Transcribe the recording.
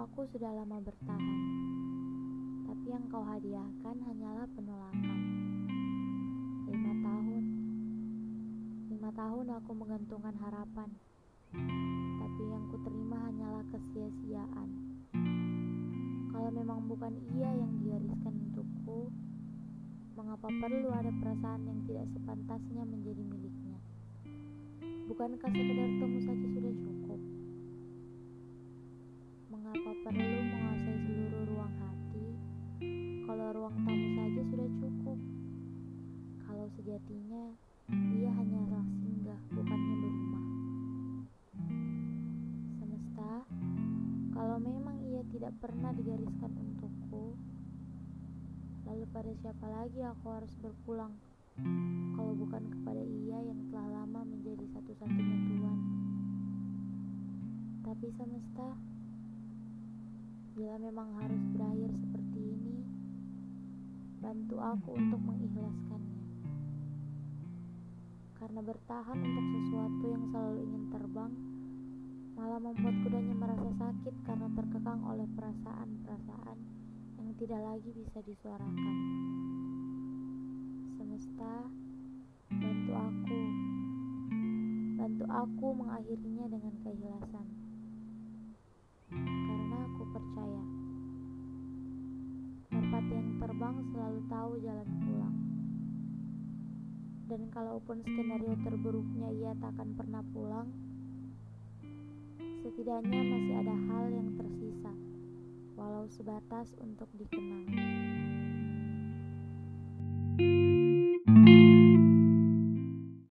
Aku sudah lama bertahan, tapi yang kau hadiahkan hanyalah penolakan. Lima tahun, lima tahun aku menggantungkan harapan, tapi yang kuterima hanyalah kesia-siaan. Kalau memang bukan ia yang digariskan untukku, mengapa perlu ada perasaan yang tidak sepantasnya menjadi miliknya? Bukankah sekedar temu saja sejatinya ia hanyalah singgah, bukannya berumah. Semesta, kalau memang ia tidak pernah digariskan untukku, lalu pada siapa lagi aku harus berpulang kalau bukan kepada ia yang telah lama menjadi satu-satunya Tuhan. Tapi semesta, bila memang harus berakhir seperti ini, bantu aku untuk mengikhlaskannya. Karena bertahan untuk sesuatu yang selalu ingin terbang, malah membuat kudanya merasa sakit karena terkekang oleh perasaan-perasaan yang tidak lagi bisa disuarakan. Semesta, bantu aku. Bantu aku mengakhirinya dengan keikhlasan. Karena aku percaya, merpati yang terbang selalu tahu jalan. Dan kalaupun skenario terburuknya ia tak akan pernah pulang, setidaknya masih ada hal yang tersisa, walau sebatas untuk dikenang.